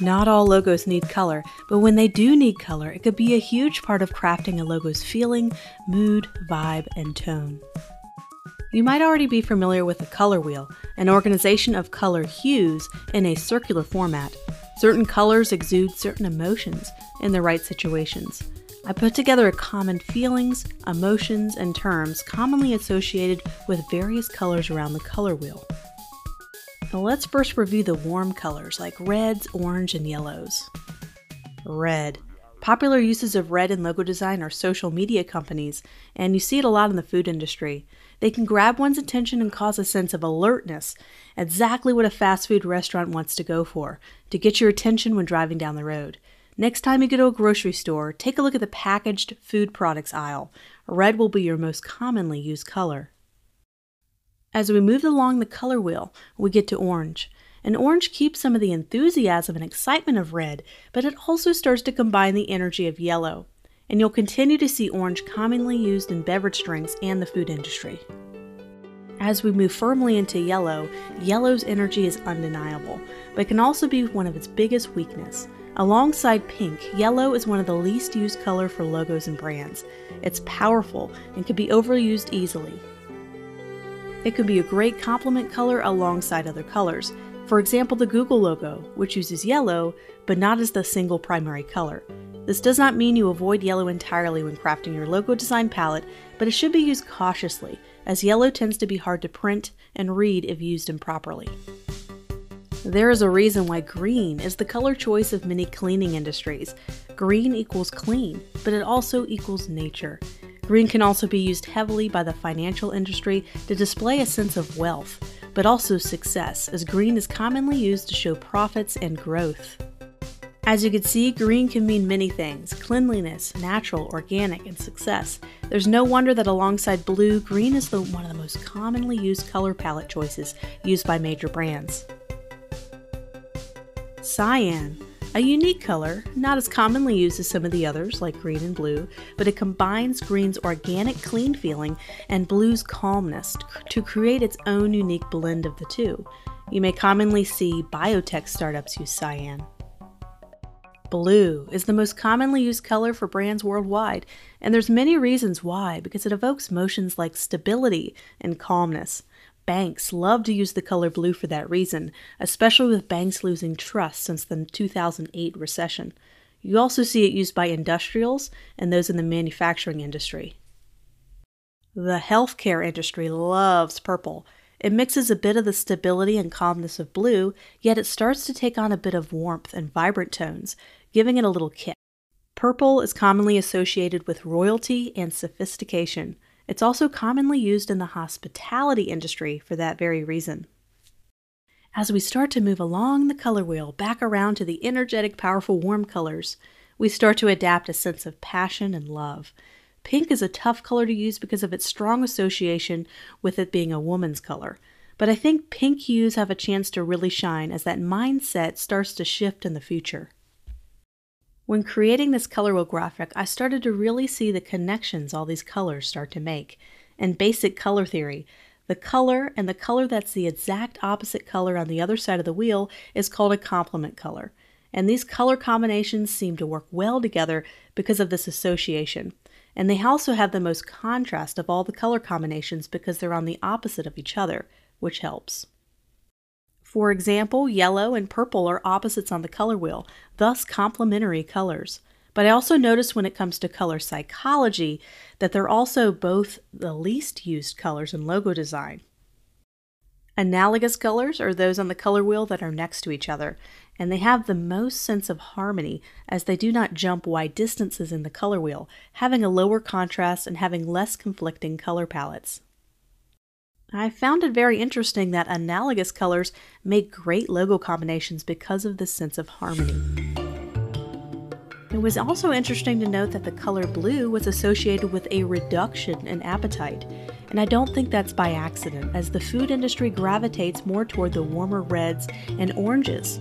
Not all logos need color, but when they do need color, it could be a huge part of crafting a logo's feeling, mood, vibe, and tone. You might already be familiar with the color wheel, an organization of color hues in a circular format. Certain colors exude certain emotions in the right situations. I put together a common feelings, emotions, and terms commonly associated with various colors around the color wheel. Now let's first review the warm colors like reds, orange, and yellows. Red. Popular uses of red in logo design are social media companies, and you see it a lot in the food industry. They can grab one's attention and cause a sense of alertness, exactly what a fast food restaurant wants to go for, to get your attention when driving down the road. Next time you go to a grocery store, take a look at the packaged food products aisle. Red will be your most commonly used color. As we move along the color wheel, we get to orange. And orange keeps some of the enthusiasm and excitement of red, but it also starts to combine the energy of yellow. And you'll continue to see orange commonly used in beverage drinks and the food industry. As we move firmly into yellow, yellow's energy is undeniable, but can also be one of its biggest weaknesses. Alongside pink, yellow is one of the least used color for logos and brands. It's powerful and can be overused easily, it could be a great complement color alongside other colors. For example, the Google logo, which uses yellow, but not as the single primary color. This does not mean you avoid yellow entirely when crafting your logo design palette, but it should be used cautiously, as yellow tends to be hard to print and read if used improperly. There is a reason why green is the color choice of many cleaning industries. Green equals clean, but it also equals nature. Green can also be used heavily by the financial industry to display a sense of wealth, but also success, as green is commonly used to show profits and growth. As you can see, green can mean many things cleanliness, natural, organic, and success. There's no wonder that alongside blue, green is the, one of the most commonly used color palette choices used by major brands. Cyan a unique color, not as commonly used as some of the others like green and blue, but it combines green's organic clean feeling and blue's calmness to create its own unique blend of the two. You may commonly see biotech startups use cyan. Blue is the most commonly used color for brands worldwide, and there's many reasons why because it evokes emotions like stability and calmness. Banks love to use the color blue for that reason, especially with banks losing trust since the 2008 recession. You also see it used by industrials and those in the manufacturing industry. The healthcare industry loves purple. It mixes a bit of the stability and calmness of blue, yet it starts to take on a bit of warmth and vibrant tones, giving it a little kick. Purple is commonly associated with royalty and sophistication. It's also commonly used in the hospitality industry for that very reason. As we start to move along the color wheel back around to the energetic, powerful, warm colors, we start to adapt a sense of passion and love. Pink is a tough color to use because of its strong association with it being a woman's color. But I think pink hues have a chance to really shine as that mindset starts to shift in the future. When creating this color wheel graphic, I started to really see the connections all these colors start to make. And basic color theory, the color and the color that's the exact opposite color on the other side of the wheel is called a complement color. And these color combinations seem to work well together because of this association. And they also have the most contrast of all the color combinations because they're on the opposite of each other, which helps. For example, yellow and purple are opposites on the color wheel, thus complementary colors. But I also notice when it comes to color psychology that they're also both the least used colors in logo design. Analogous colors are those on the color wheel that are next to each other, and they have the most sense of harmony as they do not jump wide distances in the color wheel, having a lower contrast and having less conflicting color palettes. I found it very interesting that analogous colors make great logo combinations because of this sense of harmony. It was also interesting to note that the color blue was associated with a reduction in appetite, and I don't think that's by accident, as the food industry gravitates more toward the warmer reds and oranges.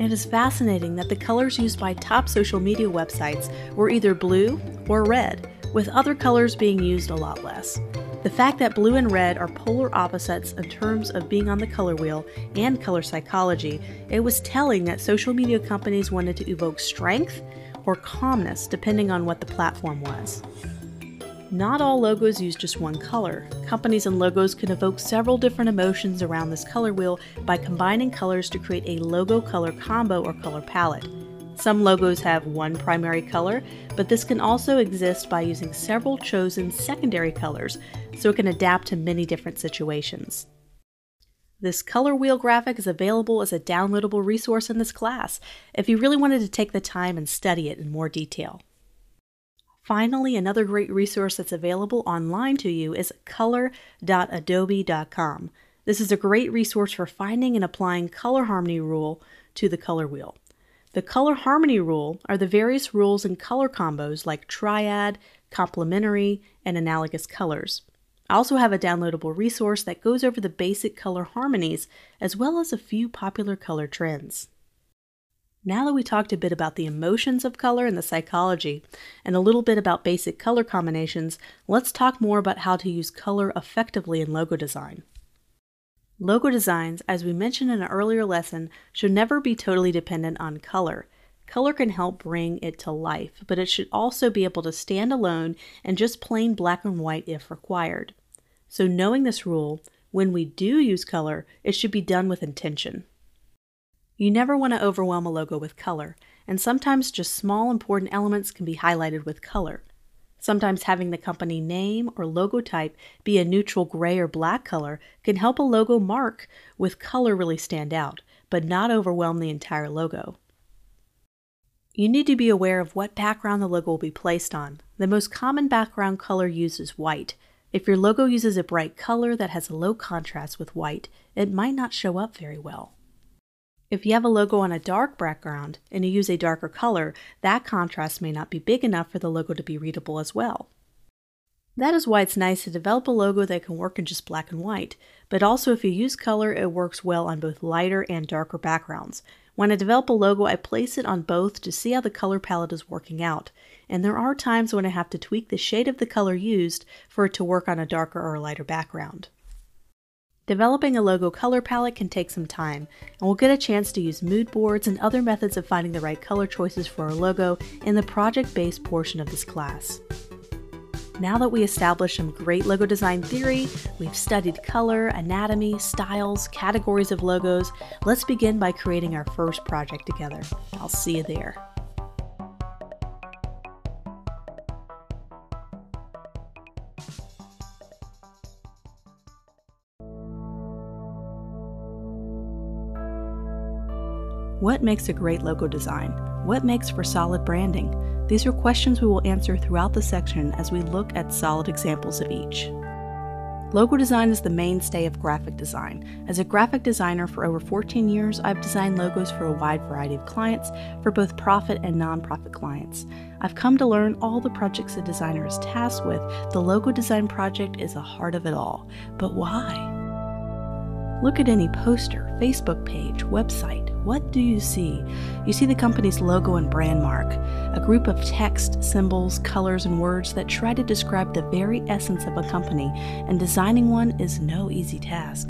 It is fascinating that the colors used by top social media websites were either blue or red, with other colors being used a lot less. The fact that blue and red are polar opposites in terms of being on the color wheel and color psychology, it was telling that social media companies wanted to evoke strength or calmness depending on what the platform was. Not all logos use just one color. Companies and logos can evoke several different emotions around this color wheel by combining colors to create a logo color combo or color palette. Some logos have one primary color, but this can also exist by using several chosen secondary colors, so it can adapt to many different situations. This color wheel graphic is available as a downloadable resource in this class if you really wanted to take the time and study it in more detail. Finally, another great resource that's available online to you is color.adobe.com. This is a great resource for finding and applying color harmony rule to the color wheel. The color harmony rule are the various rules in color combos like triad, complementary, and analogous colors. I also have a downloadable resource that goes over the basic color harmonies as well as a few popular color trends. Now that we talked a bit about the emotions of color and the psychology, and a little bit about basic color combinations, let's talk more about how to use color effectively in logo design. Logo designs, as we mentioned in an earlier lesson, should never be totally dependent on color. Color can help bring it to life, but it should also be able to stand alone and just plain black and white if required. So, knowing this rule, when we do use color, it should be done with intention. You never want to overwhelm a logo with color, and sometimes just small important elements can be highlighted with color. Sometimes having the company name or logo type be a neutral gray or black color can help a logo mark with color really stand out, but not overwhelm the entire logo. You need to be aware of what background the logo will be placed on. The most common background color used is white. If your logo uses a bright color that has a low contrast with white, it might not show up very well. If you have a logo on a dark background and you use a darker color, that contrast may not be big enough for the logo to be readable as well. That is why it's nice to develop a logo that can work in just black and white, but also if you use color, it works well on both lighter and darker backgrounds. When I develop a logo, I place it on both to see how the color palette is working out, and there are times when I have to tweak the shade of the color used for it to work on a darker or a lighter background. Developing a logo color palette can take some time, and we'll get a chance to use mood boards and other methods of finding the right color choices for our logo in the project-based portion of this class. Now that we established some great logo design theory, we've studied color, anatomy, styles, categories of logos, let's begin by creating our first project together. I'll see you there. What makes a great logo design? What makes for solid branding? These are questions we will answer throughout the section as we look at solid examples of each. Logo design is the mainstay of graphic design. As a graphic designer for over 14 years, I've designed logos for a wide variety of clients, for both profit and nonprofit clients. I've come to learn all the projects a designer is tasked with, the logo design project is the heart of it all. But why? Look at any poster, Facebook page, website, what do you see? You see the company's logo and brand mark, a group of text, symbols, colors, and words that try to describe the very essence of a company, and designing one is no easy task.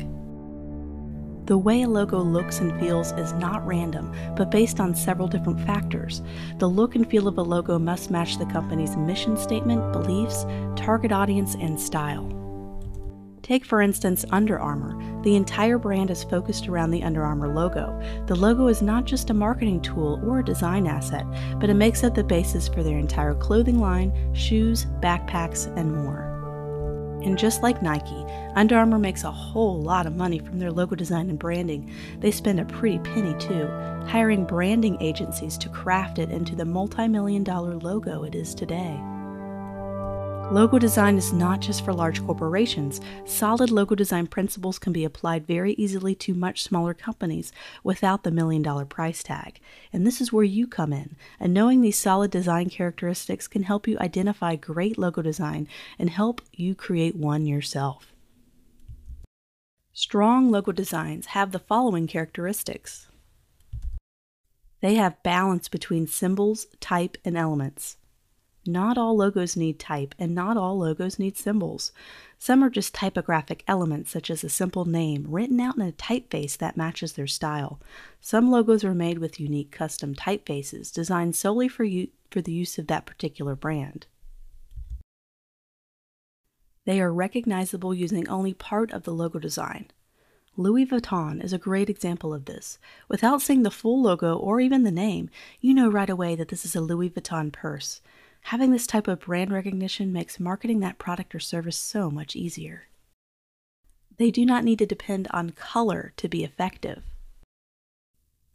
The way a logo looks and feels is not random, but based on several different factors. The look and feel of a logo must match the company's mission statement, beliefs, target audience, and style. Take, for instance, Under Armour. The entire brand is focused around the Under Armour logo. The logo is not just a marketing tool or a design asset, but it makes up the basis for their entire clothing line, shoes, backpacks, and more. And just like Nike, Under Armour makes a whole lot of money from their logo design and branding. They spend a pretty penny too, hiring branding agencies to craft it into the multi million dollar logo it is today. Logo design is not just for large corporations. Solid logo design principles can be applied very easily to much smaller companies without the million dollar price tag. And this is where you come in. And knowing these solid design characteristics can help you identify great logo design and help you create one yourself. Strong logo designs have the following characteristics. They have balance between symbols, type, and elements. Not all logos need type, and not all logos need symbols. Some are just typographic elements, such as a simple name written out in a typeface that matches their style. Some logos are made with unique custom typefaces designed solely for, for the use of that particular brand. They are recognizable using only part of the logo design. Louis Vuitton is a great example of this. Without seeing the full logo or even the name, you know right away that this is a Louis Vuitton purse. Having this type of brand recognition makes marketing that product or service so much easier. They do not need to depend on color to be effective.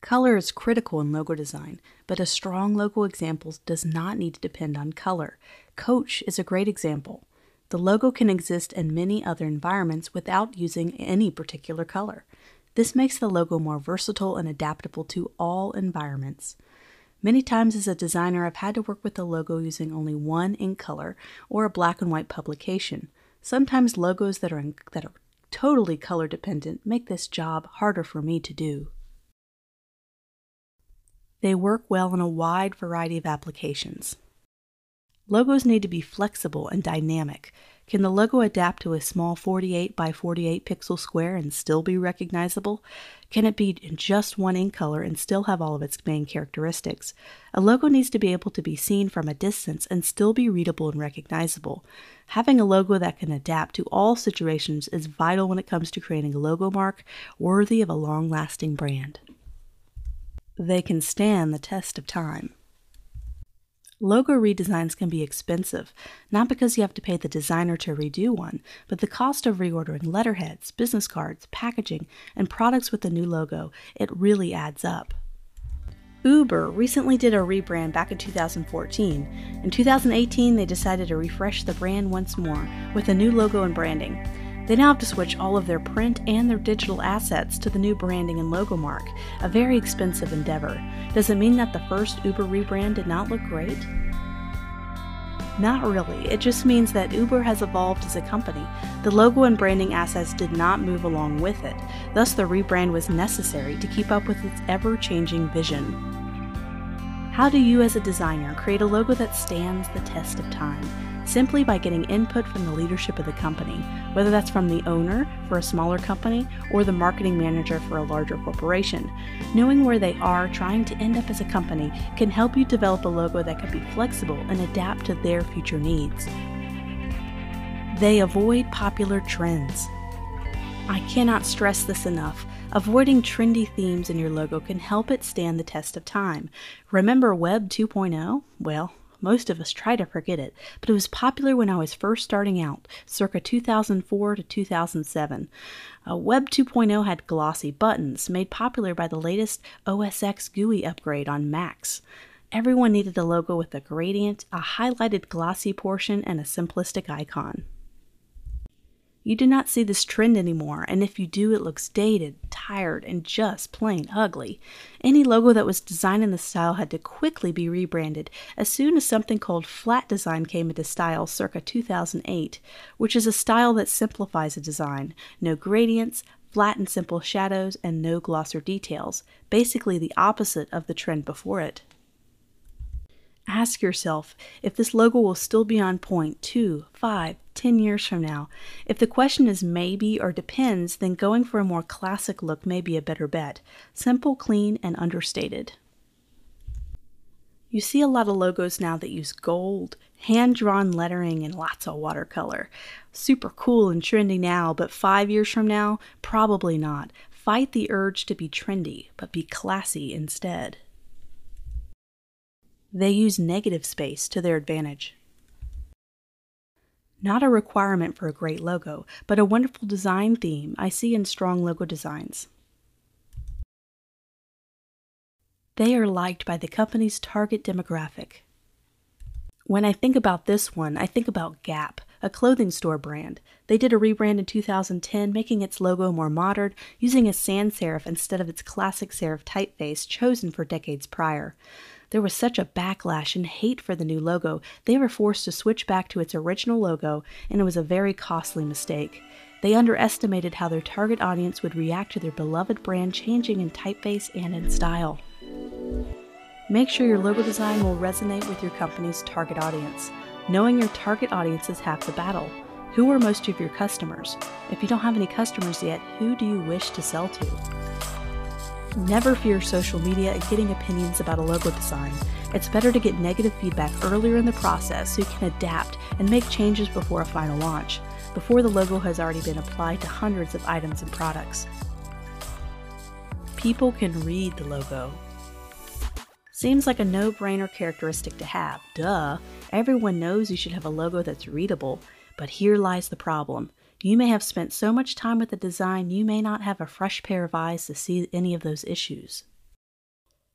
Color is critical in logo design, but a strong logo example does not need to depend on color. Coach is a great example. The logo can exist in many other environments without using any particular color. This makes the logo more versatile and adaptable to all environments. Many times as a designer, I've had to work with a logo using only one ink color or a black and white publication. Sometimes logos that are, in, that are totally color dependent make this job harder for me to do. They work well in a wide variety of applications. Logos need to be flexible and dynamic. Can the logo adapt to a small 48 by 48 pixel square and still be recognizable? Can it be in just one ink color and still have all of its main characteristics? A logo needs to be able to be seen from a distance and still be readable and recognizable. Having a logo that can adapt to all situations is vital when it comes to creating a logo mark worthy of a long lasting brand. They can stand the test of time. Logo redesigns can be expensive, not because you have to pay the designer to redo one, but the cost of reordering letterheads, business cards, packaging, and products with the new logo, it really adds up. Uber recently did a rebrand back in 2014. In 2018, they decided to refresh the brand once more with a new logo and branding. They now have to switch all of their print and their digital assets to the new branding and logo mark, a very expensive endeavor. Does it mean that the first Uber rebrand did not look great? Not really. It just means that Uber has evolved as a company. The logo and branding assets did not move along with it. Thus, the rebrand was necessary to keep up with its ever changing vision. How do you, as a designer, create a logo that stands the test of time? Simply by getting input from the leadership of the company, whether that's from the owner for a smaller company or the marketing manager for a larger corporation. Knowing where they are trying to end up as a company can help you develop a logo that can be flexible and adapt to their future needs. They avoid popular trends. I cannot stress this enough. Avoiding trendy themes in your logo can help it stand the test of time. Remember Web 2.0? Well, most of us try to forget it, but it was popular when I was first starting out, circa 2004 to 2007. Uh, Web 2.0 had glossy buttons, made popular by the latest OS X GUI upgrade on Macs. Everyone needed a logo with a gradient, a highlighted glossy portion, and a simplistic icon. You do not see this trend anymore, and if you do, it looks dated, tired, and just plain ugly. Any logo that was designed in the style had to quickly be rebranded as soon as something called flat design came into style circa 2008, which is a style that simplifies a design. No gradients, flat and simple shadows, and no gloss or details, basically the opposite of the trend before it. Ask yourself if this logo will still be on point two, five, ten years from now. If the question is maybe or depends, then going for a more classic look may be a better bet. Simple, clean, and understated. You see a lot of logos now that use gold, hand drawn lettering, and lots of watercolor. Super cool and trendy now, but five years from now, probably not. Fight the urge to be trendy, but be classy instead. They use negative space to their advantage. Not a requirement for a great logo, but a wonderful design theme I see in strong logo designs. They are liked by the company's target demographic. When I think about this one, I think about Gap, a clothing store brand. They did a rebrand in 2010, making its logo more modern, using a sans serif instead of its classic serif typeface chosen for decades prior. There was such a backlash and hate for the new logo, they were forced to switch back to its original logo, and it was a very costly mistake. They underestimated how their target audience would react to their beloved brand changing in typeface and in style. Make sure your logo design will resonate with your company's target audience. Knowing your target audience is half the battle. Who are most of your customers? If you don't have any customers yet, who do you wish to sell to? Never fear social media and getting opinions about a logo design. It's better to get negative feedback earlier in the process so you can adapt and make changes before a final launch, before the logo has already been applied to hundreds of items and products. People can read the logo. Seems like a no brainer characteristic to have. Duh. Everyone knows you should have a logo that's readable. But here lies the problem. You may have spent so much time with the design, you may not have a fresh pair of eyes to see any of those issues.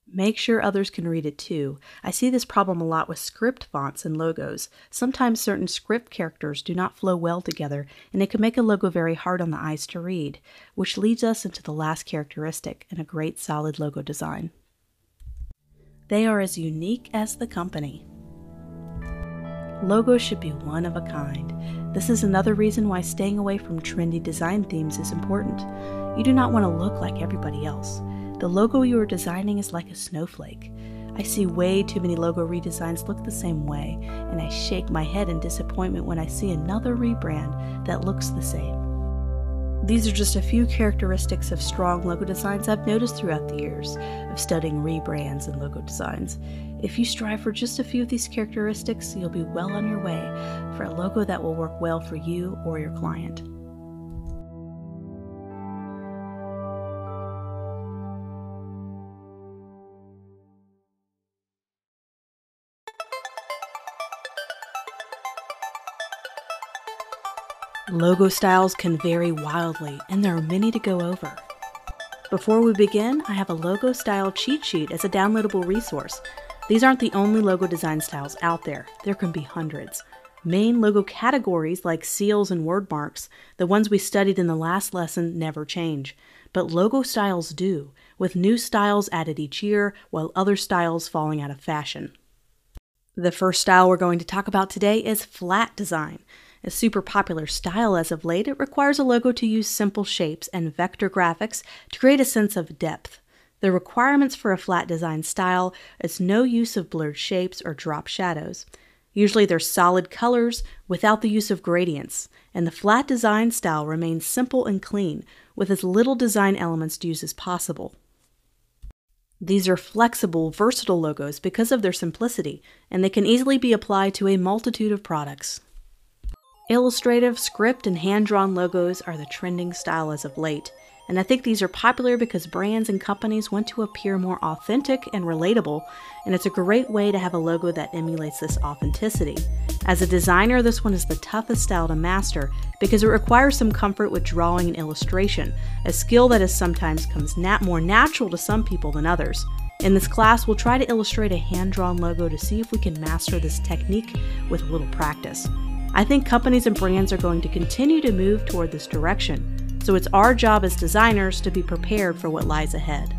Make sure others can read it too. I see this problem a lot with script fonts and logos. Sometimes certain script characters do not flow well together, and it can make a logo very hard on the eyes to read, which leads us into the last characteristic in a great solid logo design. They are as unique as the company. Logos should be one of a kind. This is another reason why staying away from trendy design themes is important. You do not want to look like everybody else. The logo you are designing is like a snowflake. I see way too many logo redesigns look the same way, and I shake my head in disappointment when I see another rebrand that looks the same. These are just a few characteristics of strong logo designs I've noticed throughout the years of studying rebrands and logo designs. If you strive for just a few of these characteristics, you'll be well on your way for a logo that will work well for you or your client. Logo styles can vary wildly, and there are many to go over. Before we begin, I have a logo style cheat sheet as a downloadable resource. These aren't the only logo design styles out there, there can be hundreds. Main logo categories like seals and word marks, the ones we studied in the last lesson, never change. But logo styles do, with new styles added each year, while other styles falling out of fashion. The first style we're going to talk about today is flat design. A super popular style as of late, it requires a logo to use simple shapes and vector graphics to create a sense of depth. The requirements for a flat design style is no use of blurred shapes or drop shadows. Usually they're solid colors without the use of gradients, and the flat design style remains simple and clean, with as little design elements to use as possible. These are flexible, versatile logos because of their simplicity, and they can easily be applied to a multitude of products. Illustrative, script, and hand drawn logos are the trending style as of late, and I think these are popular because brands and companies want to appear more authentic and relatable, and it's a great way to have a logo that emulates this authenticity. As a designer, this one is the toughest style to master because it requires some comfort with drawing and illustration, a skill that is sometimes comes nat- more natural to some people than others. In this class, we'll try to illustrate a hand drawn logo to see if we can master this technique with a little practice. I think companies and brands are going to continue to move toward this direction, so it's our job as designers to be prepared for what lies ahead.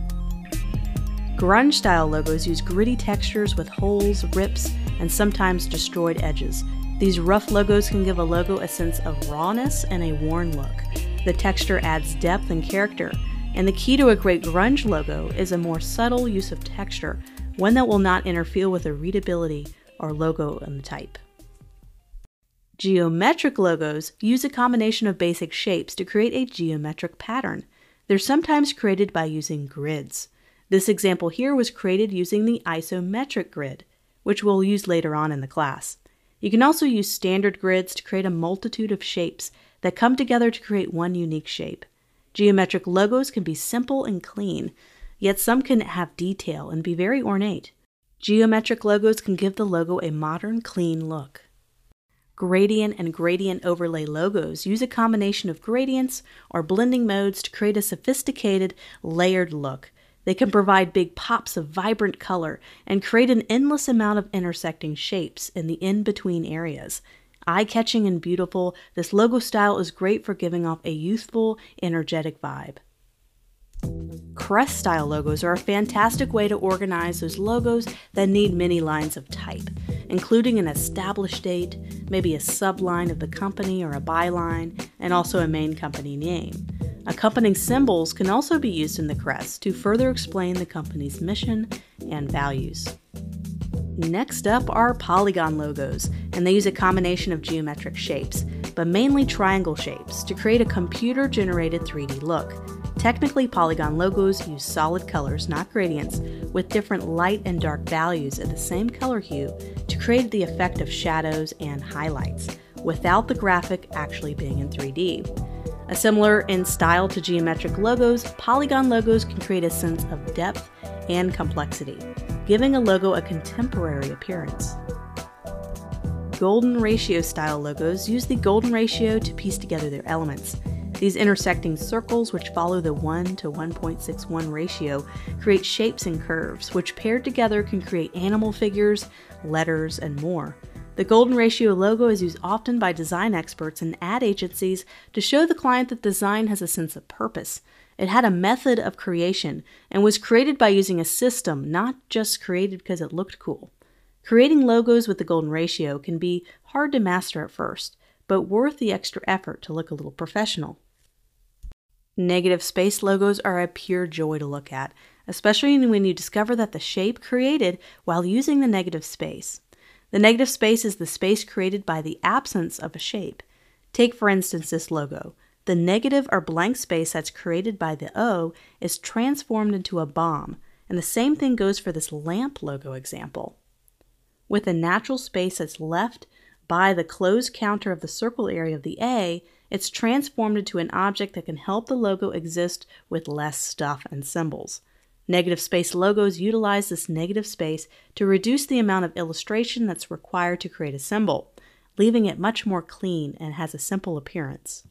Grunge style logos use gritty textures with holes, rips, and sometimes destroyed edges. These rough logos can give a logo a sense of rawness and a worn look. The texture adds depth and character, and the key to a great grunge logo is a more subtle use of texture, one that will not interfere with the readability or logo and the type. Geometric logos use a combination of basic shapes to create a geometric pattern. They're sometimes created by using grids. This example here was created using the isometric grid, which we'll use later on in the class. You can also use standard grids to create a multitude of shapes that come together to create one unique shape. Geometric logos can be simple and clean, yet some can have detail and be very ornate. Geometric logos can give the logo a modern, clean look. Gradient and gradient overlay logos use a combination of gradients or blending modes to create a sophisticated, layered look. They can provide big pops of vibrant color and create an endless amount of intersecting shapes in the in between areas. Eye catching and beautiful, this logo style is great for giving off a youthful, energetic vibe. Crest style logos are a fantastic way to organize those logos that need many lines of type, including an established date, maybe a subline of the company or a byline, and also a main company name. Accompanying symbols can also be used in the crest to further explain the company's mission and values. Next up are polygon logos, and they use a combination of geometric shapes. but mainly triangle shapes, to create a computer generated 3D look. Technically, polygon logos use solid colors, not gradients, with different light and dark values at the same color hue to create the effect of shadows and highlights, without the graphic actually being in 3D. A similar in style to geometric logos, polygon logos can create a sense of depth and complexity, giving a logo a contemporary appearance. Golden ratio style logos use the golden ratio to piece together their elements. These intersecting circles, which follow the 1 to 1.61 ratio, create shapes and curves, which paired together can create animal figures, letters, and more. The golden ratio logo is used often by design experts and ad agencies to show the client that design has a sense of purpose. It had a method of creation and was created by using a system, not just created because it looked cool. Creating logos with the golden ratio can be hard to master at first, but worth the extra effort to look a little professional. Negative space logos are a pure joy to look at, especially when you discover that the shape created while using the negative space. The negative space is the space created by the absence of a shape. Take, for instance, this logo. The negative or blank space that's created by the O is transformed into a bomb, and the same thing goes for this lamp logo example. With a natural space that's left by the closed counter of the circle area of the A, it's transformed into an object that can help the logo exist with less stuff and symbols. Negative space logos utilize this negative space to reduce the amount of illustration that's required to create a symbol, leaving it much more clean and has a simple appearance.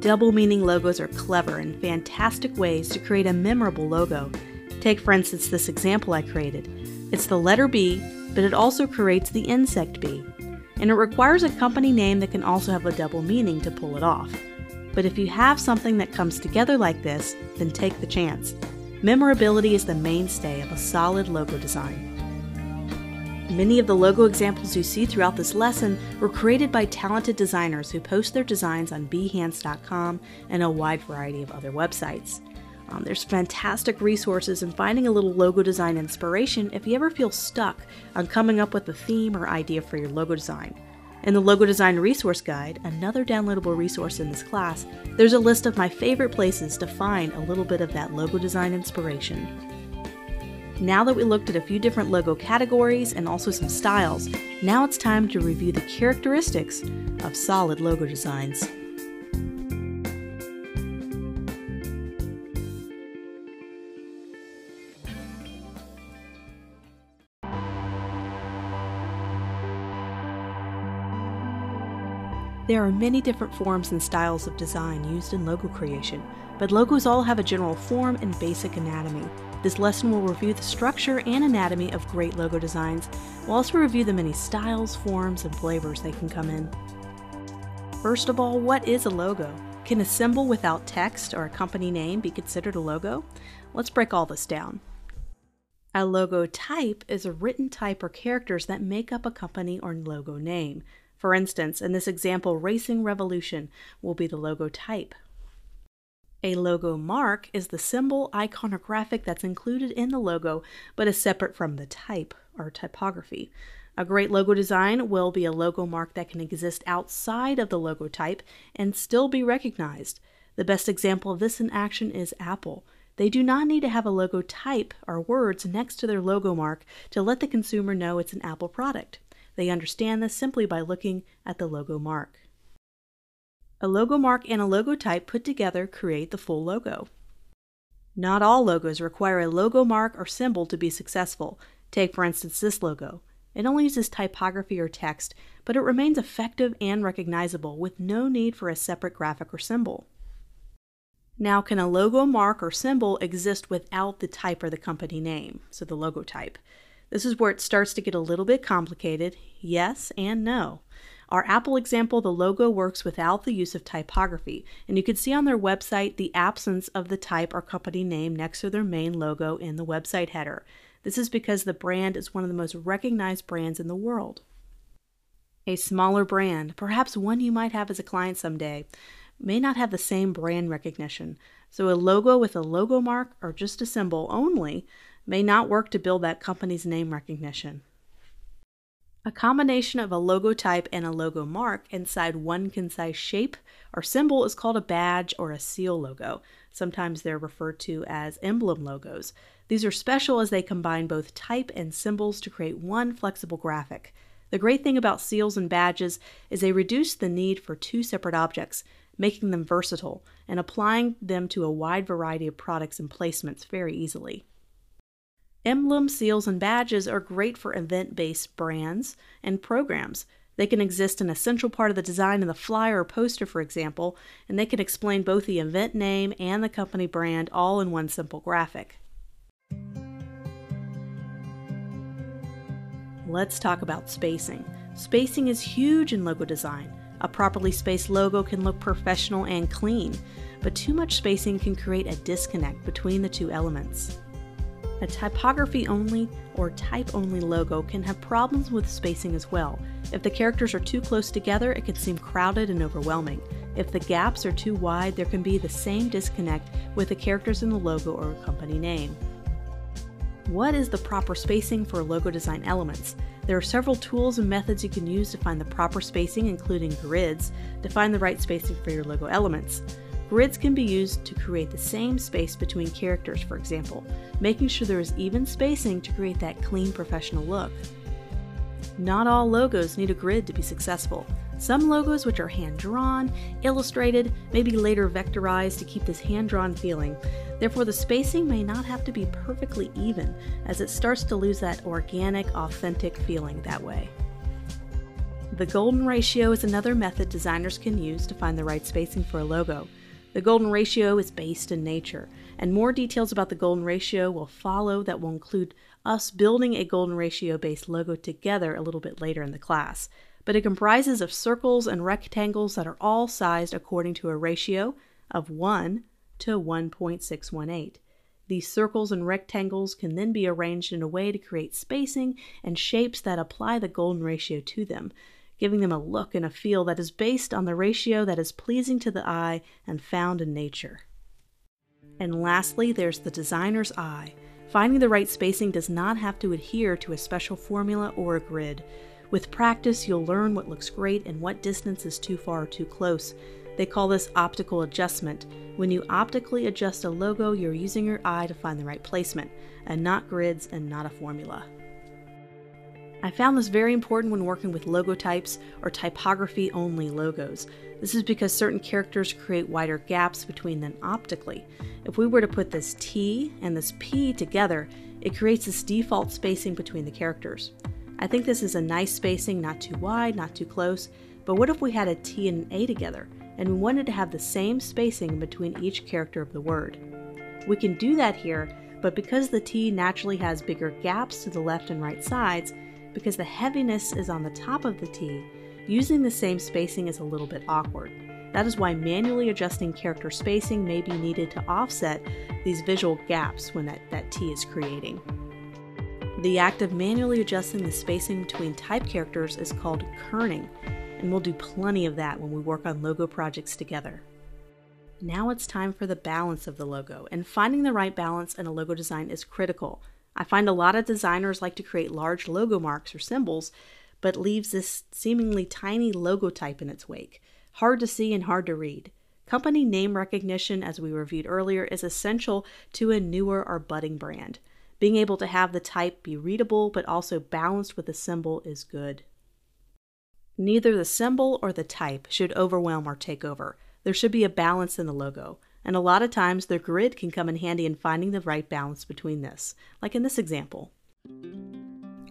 Double meaning logos are clever and fantastic ways to create a memorable logo. Take, for instance, this example I created. It's the letter B, but it also creates the insect bee and it requires a company name that can also have a double meaning to pull it off. But if you have something that comes together like this, then take the chance. Memorability is the mainstay of a solid logo design. Many of the logo examples you see throughout this lesson were created by talented designers who post their designs on behance.com and a wide variety of other websites. Um, there's fantastic resources in finding a little logo design inspiration if you ever feel stuck on coming up with a theme or idea for your logo design. In the Logo Design Resource Guide, another downloadable resource in this class, there's a list of my favorite places to find a little bit of that logo design inspiration. Now that we looked at a few different logo categories and also some styles, now it's time to review the characteristics of solid logo designs. There are many different forms and styles of design used in logo creation, but logos all have a general form and basic anatomy. This lesson will review the structure and anatomy of great logo designs. We'll also review the many styles, forms, and flavors they can come in. First of all, what is a logo? Can a symbol without text or a company name be considered a logo? Let's break all this down. A logo type is a written type or characters that make up a company or logo name. For instance, in this example, Racing Revolution will be the logo type. A logo mark is the symbol iconographic that's included in the logo but is separate from the type or typography. A great logo design will be a logo mark that can exist outside of the logo type and still be recognized. The best example of this in action is Apple. They do not need to have a logo type or words next to their logo mark to let the consumer know it's an Apple product. They understand this simply by looking at the logo mark. A logo mark and a logo type put together create the full logo. Not all logos require a logo mark or symbol to be successful. Take, for instance, this logo. It only uses typography or text, but it remains effective and recognizable with no need for a separate graphic or symbol. Now, can a logo mark or symbol exist without the type or the company name, so the logo type? This is where it starts to get a little bit complicated. Yes and no. Our Apple example, the logo works without the use of typography, and you can see on their website the absence of the type or company name next to their main logo in the website header. This is because the brand is one of the most recognized brands in the world. A smaller brand, perhaps one you might have as a client someday, may not have the same brand recognition, so a logo with a logo mark or just a symbol only may not work to build that company's name recognition. A combination of a logo type and a logo mark inside one concise shape or symbol is called a badge or a seal logo. Sometimes they're referred to as emblem logos. These are special as they combine both type and symbols to create one flexible graphic. The great thing about seals and badges is they reduce the need for two separate objects, making them versatile and applying them to a wide variety of products and placements very easily. Emblems, seals, and badges are great for event based brands and programs. They can exist in a central part of the design of the flyer or poster, for example, and they can explain both the event name and the company brand all in one simple graphic. Let's talk about spacing. Spacing is huge in logo design. A properly spaced logo can look professional and clean, but too much spacing can create a disconnect between the two elements. A typography only or type only logo can have problems with spacing as well. If the characters are too close together, it can seem crowded and overwhelming. If the gaps are too wide, there can be the same disconnect with the characters in the logo or company name. What is the proper spacing for logo design elements? There are several tools and methods you can use to find the proper spacing, including grids, to find the right spacing for your logo elements. Grids can be used to create the same space between characters, for example, making sure there is even spacing to create that clean professional look. Not all logos need a grid to be successful. Some logos, which are hand drawn, illustrated, may be later vectorized to keep this hand drawn feeling. Therefore, the spacing may not have to be perfectly even, as it starts to lose that organic, authentic feeling that way. The golden ratio is another method designers can use to find the right spacing for a logo. The golden ratio is based in nature, and more details about the golden ratio will follow that will include us building a golden ratio based logo together a little bit later in the class. But it comprises of circles and rectangles that are all sized according to a ratio of 1 to 1.618. These circles and rectangles can then be arranged in a way to create spacing and shapes that apply the golden ratio to them giving them a look and a feel that is based on the ratio that is pleasing to the eye and found in nature. And lastly, there's the designer's eye. Finding the right spacing does not have to adhere to a special formula or a grid. With practice, you'll learn what looks great and what distance is too far or too close. They call this optical adjustment. When you optically adjust a logo, you're using your eye to find the right placement, and not grids and not a formula. I found this very important when working with logo types or typography only logos. This is because certain characters create wider gaps between them optically. If we were to put this T and this P together, it creates this default spacing between the characters. I think this is a nice spacing, not too wide, not too close, but what if we had a T and an A together, and we wanted to have the same spacing between each character of the word? We can do that here, but because the T naturally has bigger gaps to the left and right sides, because the heaviness is on the top of the T, using the same spacing is a little bit awkward. That is why manually adjusting character spacing may be needed to offset these visual gaps when that, that T is creating. The act of manually adjusting the spacing between type characters is called kerning, and we'll do plenty of that when we work on logo projects together. Now it's time for the balance of the logo, and finding the right balance in a logo design is critical I find a lot of designers like to create large logo marks or symbols, but leaves this seemingly tiny logo type in its wake. Hard to see and hard to read. Company name recognition, as we reviewed earlier, is essential to a newer or budding brand. Being able to have the type be readable but also balanced with the symbol is good. Neither the symbol or the type should overwhelm or take over. There should be a balance in the logo. And a lot of times the grid can come in handy in finding the right balance between this, like in this example,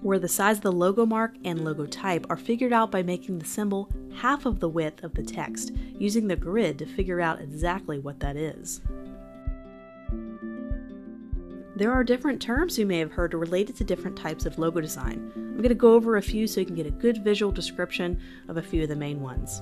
where the size of the logo mark and logo type are figured out by making the symbol half of the width of the text, using the grid to figure out exactly what that is. There are different terms you may have heard related to different types of logo design. I'm going to go over a few so you can get a good visual description of a few of the main ones.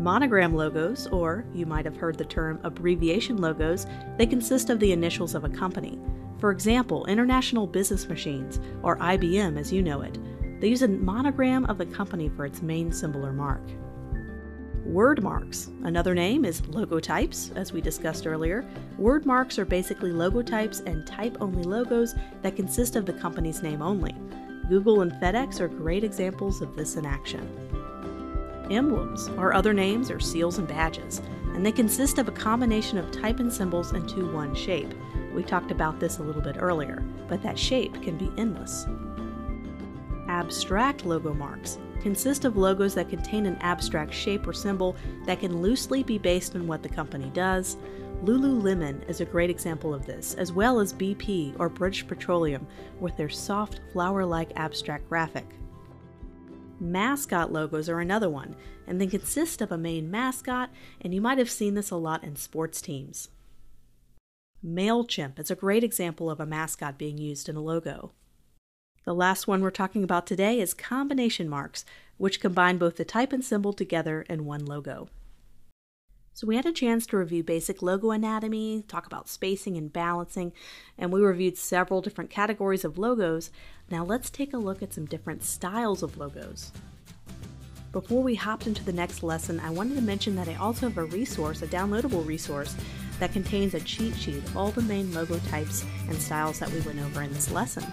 Monogram logos, or you might have heard the term abbreviation logos, they consist of the initials of a company. For example, International Business Machines, or IBM as you know it, they use a monogram of the company for its main symbol or mark. Word marks. Another name is logotypes, as we discussed earlier. Word marks are basically logotypes and type only logos that consist of the company's name only. Google and FedEx are great examples of this in action. Emblems are other names or seals and badges, and they consist of a combination of type and symbols into one shape. We talked about this a little bit earlier, but that shape can be endless. Abstract logo marks consist of logos that contain an abstract shape or symbol that can loosely be based on what the company does. Lululemon is a great example of this, as well as BP or British Petroleum with their soft flower like abstract graphic. Mascot logos are another one, and they consist of a main mascot, and you might have seen this a lot in sports teams. MailChimp is a great example of a mascot being used in a logo. The last one we're talking about today is combination marks, which combine both the type and symbol together in one logo. So we had a chance to review basic logo anatomy, talk about spacing and balancing, and we reviewed several different categories of logos. Now let's take a look at some different styles of logos. Before we hopped into the next lesson, I wanted to mention that I also have a resource, a downloadable resource, that contains a cheat sheet of all the main logo types and styles that we went over in this lesson.